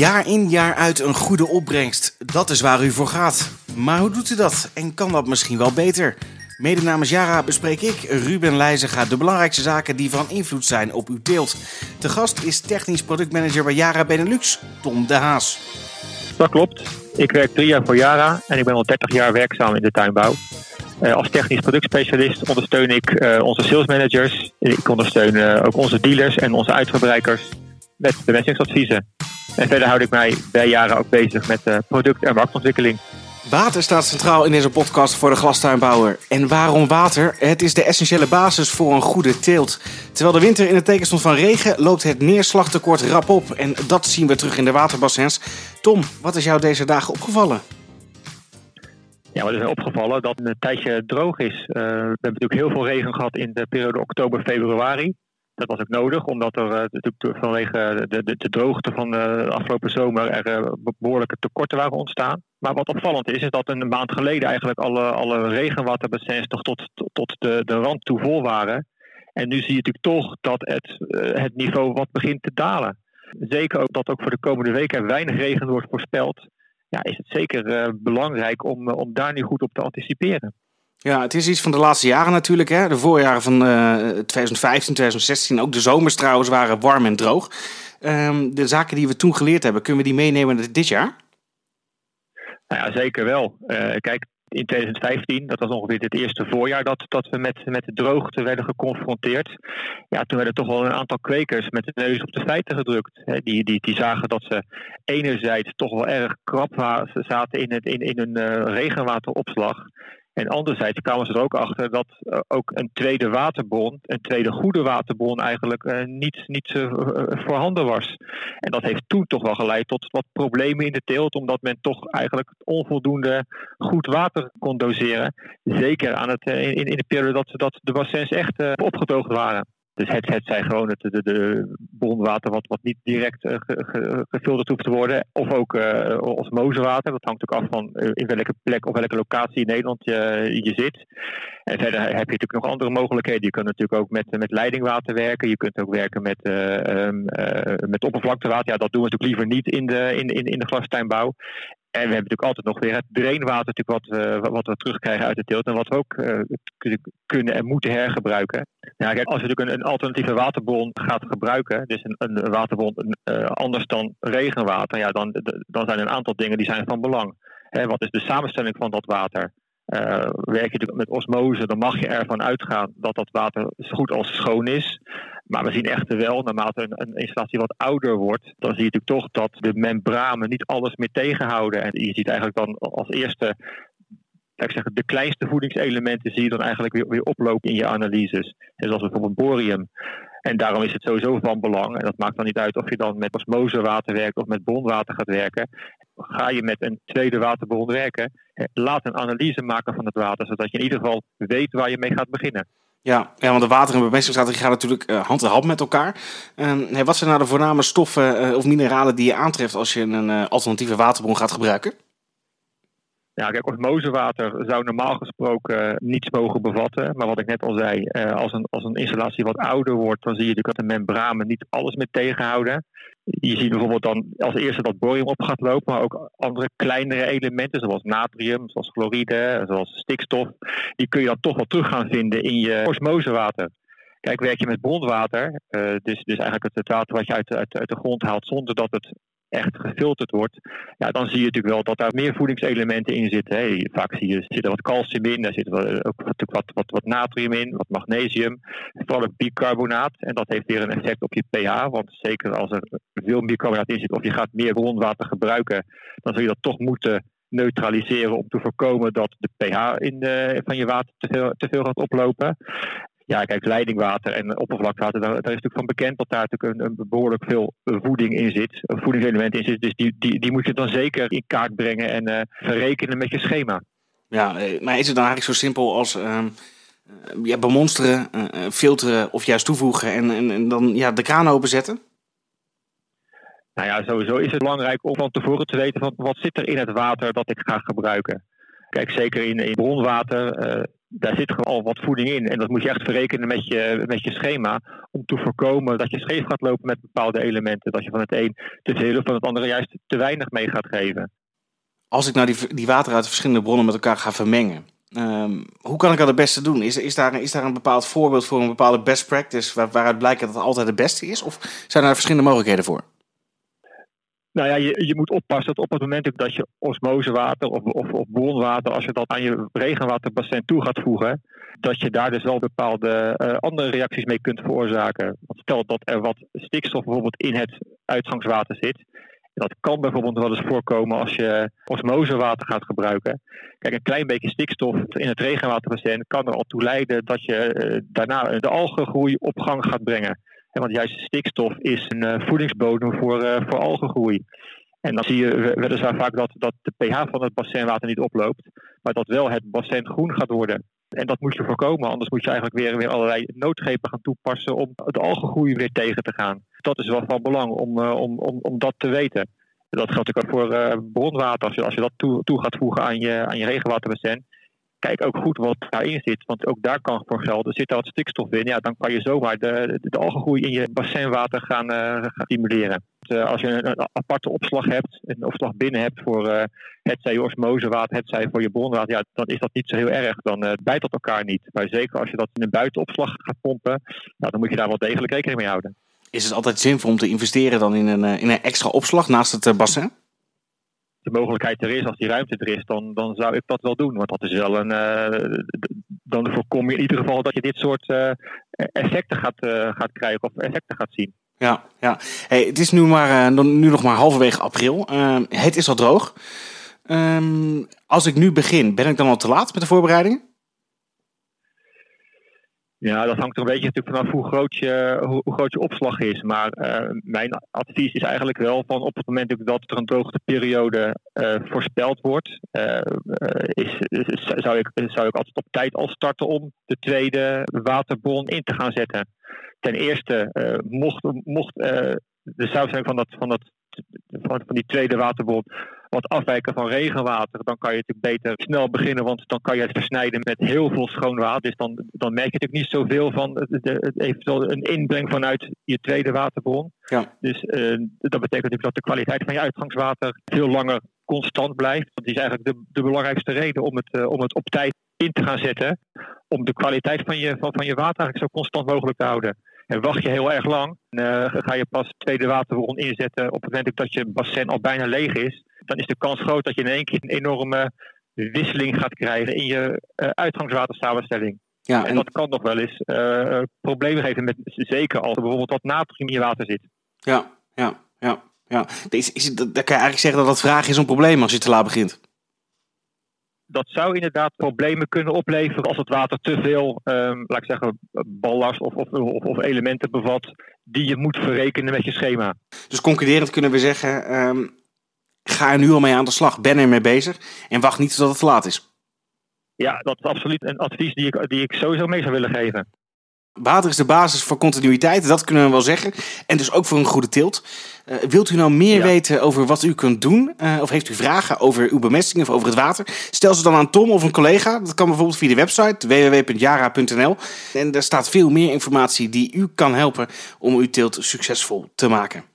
Jaar in jaar uit een goede opbrengst. Dat is waar u voor gaat. Maar hoe doet u dat? En kan dat misschien wel beter? Mede namens Yara bespreek ik, Ruben Leijzenga, de belangrijkste zaken die van invloed zijn op uw teelt. De gast is technisch productmanager bij Yara Benelux, Tom de Haas. Dat klopt. Ik werk drie jaar voor Yara en ik ben al 30 jaar werkzaam in de tuinbouw. Uh, als technisch productspecialist ondersteun ik uh, onze salesmanagers. Ik ondersteun uh, ook onze dealers en onze uitgebreikers met bemestingsadviezen. En verder houd ik mij bij jaren ook bezig met product- en marktontwikkeling. Water staat centraal in deze podcast voor de glastuinbouwer. En waarom water? Het is de essentiële basis voor een goede teelt. Terwijl de winter in het teken stond van regen, loopt het neerslagtekort rap op. En dat zien we terug in de waterbassins. Tom, wat is jou deze dagen opgevallen? Ja, wat is mij opgevallen dat het een tijdje droog is. Uh, we hebben natuurlijk heel veel regen gehad in de periode oktober-februari. Dat was ook nodig, omdat er natuurlijk vanwege de, de, de, droogte van de afgelopen zomer er uh, behoorlijke tekorten waren ontstaan. Maar wat opvallend is, is dat een maand geleden eigenlijk alle, alle regenwaterbassins toch tot, tot de, de rand toe vol waren. En nu zie je natuurlijk toch dat het, het niveau wat begint te dalen. Zeker ook dat ook voor de komende weken weinig regen wordt voorspeld ja, is het zeker belangrijk om, om daar nu goed op te anticiperen. Ja, het is iets van de laatste jaren natuurlijk. Hè? De voorjaren van uh, 2015, 2016, ook de zomers trouwens, waren warm en droog. Um, de zaken die we toen geleerd hebben, kunnen we die meenemen dit jaar? Nou ja, zeker wel. kijk, in 2015, dat was ongeveer het eerste voorjaar dat, dat we met, met de droogte werden geconfronteerd. Ja, toen werden toch wel een aantal kwekers met de neus op de feiten gedrukt. die, die, die zagen dat ze enerzijds toch wel erg krap zaten in, het, in, in hun uh, regenwateropslag. En anderzijds kwamen ze er ook achter dat uh, ook een tweede waterbron, een tweede goede waterbron eigenlijk uh, niet, niet uh, voorhanden was. En dat heeft toen toch wel geleid tot wat problemen in de teelt, omdat men toch eigenlijk onvoldoende goed water kon doseren. Zeker aan het, in, in de periode dat, dat de bassins echt opgedroogd waren. Dus het, het zijn gewoon het de, de bronwater wat, wat niet direct uh, ge, ge, gefilterd hoeft te worden. Of ook uh, osmosewater. Dat hangt ook af van uh, in welke plek of welke locatie in Nederland je, je zit. En verder heb je natuurlijk nog andere mogelijkheden. Je kunt natuurlijk ook met, met leidingwater werken. Je kunt ook werken met, um, met oppervlaktewater. Ja, dat doen we natuurlijk liever niet in de, in, in, in de glastuinbouw. En we hebben natuurlijk altijd nog weer het drainwater natuurlijk wat, uh, wat we terugkrijgen uit de teelt. En wat we ook uh, kunnen en moeten hergebruiken. Ja, kijk, als je natuurlijk een, een alternatieve waterbron gaat gebruiken, dus een, een waterbron uh, anders dan regenwater, ja, dan, dan zijn er een aantal dingen die zijn van belang. Hè, wat is de samenstelling van dat water? werk je natuurlijk met osmose, dan mag je ervan uitgaan dat dat water zo goed als schoon is. Maar we zien echter wel, naarmate een, een, installatie wat ouder wordt, dan zie je natuurlijk toch dat de membranen niet alles meer tegenhouden. En je ziet eigenlijk dan als eerste, ik zeggen, de kleinste voedingselementen zie je dan eigenlijk weer, weer oplopen in je analyses. Zoals bijvoorbeeld borium. En daarom is het sowieso van belang, en dat maakt dan niet uit of je dan met osmosewater werkt of met bronwater gaat werken. Ga je met een tweede waterbron werken, laat een analyse maken van het water, zodat je in ieder geval weet waar je mee gaat beginnen. Ja, ja, want de water- en bemestingsstrategie gaan natuurlijk uh, hand in hand met elkaar. Uh, wat zijn nou de voorname stoffen uh, of mineralen die je aantreft als je een alternatieve waterbron gaat gebruiken? Ja, kijk, osmosewater zou normaal gesproken niets mogen bevatten. Maar wat ik net al zei, als, een, als een installatie wat ouder wordt, dan zie je natuurlijk dat de membranen niet alles meer tegenhouden. Je ziet bijvoorbeeld dan als eerste dat borium op gaat lopen, maar ook andere kleinere elementen zoals natrium, zoals chloride, zoals stikstof. Die kun je dan toch wel terug gaan vinden in je osmosewater. Kijk, werk je met bronwater, uh, dus, dus eigenlijk het, water wat je uit, uit de grond haalt zonder dat het echt gefilterd wordt, ja, dan zie je natuurlijk wel dat daar meer voedingselementen in zitten. Hè. Vaak zie je, zit er wat calcium in, daar zit er ook wat, wat, wat natrium in, wat magnesium, vooral ook bicarbonaat. En dat heeft weer een effect op je pH, want zeker als er veel bicarbonaat in zit of je gaat meer grondwater gebruiken, dan zul je dat toch moeten neutraliseren om te voorkomen dat de pH in de, van je water te veel, te veel gaat oplopen. Ja, kijk, leidingwater en oppervlakwater, daar, daar, is natuurlijk van bekend dat daar natuurlijk een, een behoorlijk veel voeding in zit, een voedingselement in zit. Dus die, die, die moet je dan zeker in kaart brengen en uh, verrekenen met je schema. Ja, maar is het dan eigenlijk zo simpel als uh, ja, bemonsteren, uh, filteren of juist toevoegen en, en, en, dan ja, de kraan openzetten? Nou ja, sowieso is het belangrijk om van tevoren te weten van wat zit er in het water dat ik ga gebruiken. Kijk, zeker in, in bronwater daar zit gewoon al wat voeding in. En dat moet je echt verrekenen met je, met je schema. Om te voorkomen dat je scheef gaat lopen met bepaalde elementen. Dat je van het een te veel of van het andere juist te weinig mee gaat geven. Als ik nou die, die water uit verschillende bronnen met elkaar ga vermengen. Um, hoe kan ik dat het beste doen? Is, is, daar, is daar een bepaald voorbeeld voor, een bepaalde best practice waar, waaruit blijkt dat het altijd het beste is? Of zijn er verschillende mogelijkheden voor? Nou ja, je, je moet oppassen dat op het moment dat je osmosewater of, of, of bronwater, als je dat aan je regenwaterbassin toe gaat voegen, dat je daar dus wel bepaalde uh, andere reacties mee kunt veroorzaken. Want stel dat er wat stikstof bijvoorbeeld in het uitgangswater zit, dat kan bijvoorbeeld wel eens voorkomen als je osmosewater gaat gebruiken. Kijk, een klein beetje stikstof in het regenwaterbassin kan er al toe leiden dat je uh, daarna de algengroei op gang gaat brengen. Want juist stikstof is een uh, voedingsbodem voor, uh, voor algengroei. En dan zie je weliswaar vaak dat, dat de pH van het bassinwater niet oploopt, maar dat wel het bassin groen gaat worden. En dat moet je voorkomen, anders moet je eigenlijk weer, weer allerlei noodgrepen gaan toepassen om het algengroei weer tegen te gaan. Dat is wel van belang om, uh, om, om, om dat te weten. Dat geldt ook voor bronwater. Als je, als je dat toe, toe gaat voegen aan je, aan je regenwaterbassin, kijk ook goed wat daarin zit. Want ook daar kan voor gelden. Zit er wat stikstof in, ja, dan kan je zomaar de, de, de algengroei in je bassinwater gaan, uh, gaan stimuleren. Uh, als je een, aparte opslag hebt, een opslag binnen hebt voor uh, het zij je osmosewater, het zij voor je bronwater, ja, dan is dat niet zo heel erg. Dan bijt dat elkaar niet. Maar zeker als je dat in een buitenopslag gaat pompen, nou, dan moet je daar wel degelijk rekening mee houden. Is het altijd zinvol om te investeren dan in een, in een extra opslag naast het bassin? De mogelijkheid er is, als die ruimte er is, dan, dan zou ik dat wel doen. Want dat is wel een. Uh, dan voorkom je in ieder geval dat je dit soort uh, effecten gaat, uh, gaat krijgen of effecten gaat zien. Ja, ja. Hey, het is nu, maar, nu nog maar halverwege april. het is al droog. Um, als ik nu begin, ben ik dan al te laat met de voorbereidingen? Ja, dat hangt er een beetje natuurlijk vanaf hoe groot je, hoe, groot je opslag is. Maar uh, mijn advies is eigenlijk wel van op het moment dat er een droogteperiode uh, voorspeld wordt, uh, is, zou, ik, zou ik altijd op tijd al starten om de tweede waterbron in te gaan zetten. Ten eerste, mocht, mocht de samenstelling van, dat, van, dat, van, van die tweede waterbron wat afwijken van regenwater, dan kan je natuurlijk beter snel beginnen, want dan kan je het versnijden met heel veel schoon water. Dus dan, dan merk je natuurlijk niet zoveel van de, de, eventueel een inbreng vanuit je tweede waterbron. Ja. Dus uh, dat betekent natuurlijk dat de kwaliteit van je uitgangswater veel langer constant blijft. Dat is eigenlijk de, de belangrijkste reden om het, uh, om het op tijd in te gaan zetten. Om de kwaliteit van je, van, van je water eigenlijk zo constant mogelijk te houden. En wacht je heel erg lang, uh, ga je pas tweede waterbron inzetten op het moment dat je bassin al bijna leeg is dan is de kans groot dat je in één keer een enorme wisseling gaat krijgen in je uh, uitgangswatersamenstelling. Ja, en, en, dat kan nog wel eens uh, problemen geven, met, zeker als er bijvoorbeeld wat natrium in je water zit. Ja, ja, ja. ja. Is, is, dan kan je eigenlijk zeggen dat dat vraag is een probleem als je te laat begint. Dat zou inderdaad problemen kunnen opleveren als het water te veel, um, laat ik zeggen, ballast of, of, of, of, elementen bevat die je moet verrekenen met je schema. Dus concluderend kunnen we zeggen, um, ga er nu al mee aan de slag. Ben er mee bezig. En wacht niet tot het te laat is. Ja, dat is absoluut een advies die ik, die ik sowieso mee zou willen geven. Water is de basis voor continuïteit, dat kunnen we wel zeggen. En dus ook voor een goede teelt. Uh, wilt u nou meer ja. weten over wat u kunt doen? Uh, of heeft u vragen over uw bemesting of over het water? Stel ze dan aan Tom of een collega. Dat kan bijvoorbeeld via de website www.jara.nl. En daar staat veel meer informatie die u kan helpen om uw teelt succesvol te maken.